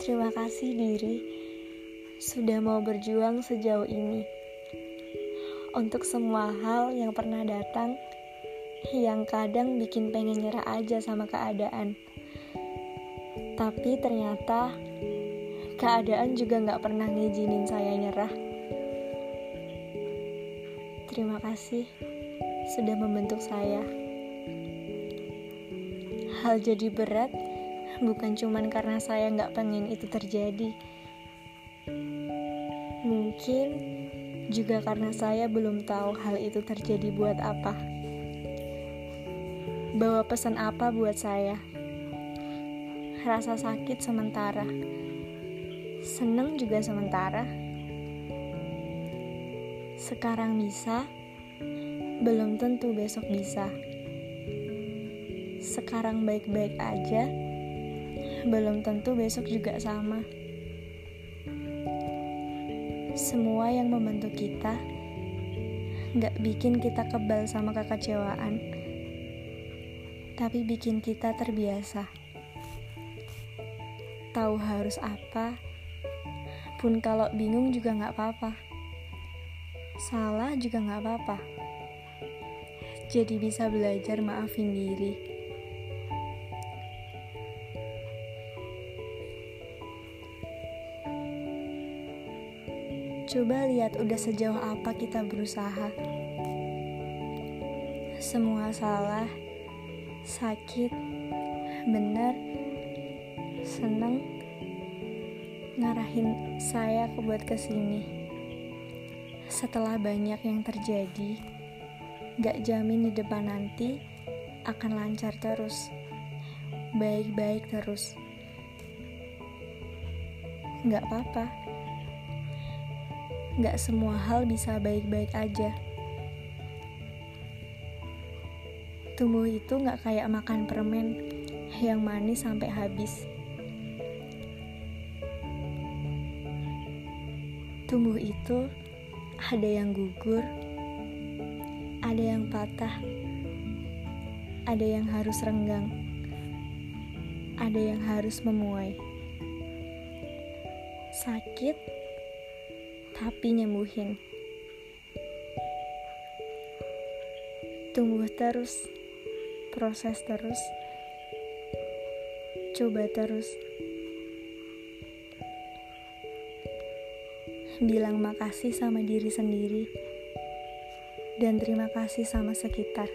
Terima kasih diri sudah mau berjuang sejauh ini. Untuk semua hal yang pernah datang, yang kadang bikin pengen nyerah aja sama keadaan. Tapi ternyata keadaan juga gak pernah ngizinin saya nyerah. Terima kasih sudah membentuk saya. Hal jadi berat bukan cuman karena saya nggak pengen itu terjadi. Mungkin juga karena saya belum tahu hal itu terjadi buat apa. Bawa pesan apa buat saya? Rasa sakit sementara. Seneng juga sementara. Sekarang bisa, belum tentu besok bisa sekarang baik-baik aja, belum tentu besok juga sama. Semua yang membentuk kita gak bikin kita kebal sama kekecewaan, tapi bikin kita terbiasa. Tahu harus apa, pun kalau bingung juga gak apa-apa. Salah juga gak apa-apa. Jadi bisa belajar maafin diri. Coba lihat udah sejauh apa kita berusaha. Semua salah, sakit, benar, seneng, ngarahin saya ke buat ke sini. Setelah banyak yang terjadi, gak jamin di depan nanti akan lancar terus, baik-baik terus. Gak apa-apa Gak semua hal bisa baik-baik aja. Tumbuh itu gak kayak makan permen yang manis sampai habis. Tumbuh itu ada yang gugur, ada yang patah, ada yang harus renggang, ada yang harus memuai. Sakit tapi nyembuhin. Tumbuh terus, proses terus, coba terus. Bilang makasih sama diri sendiri, dan terima kasih sama sekitar.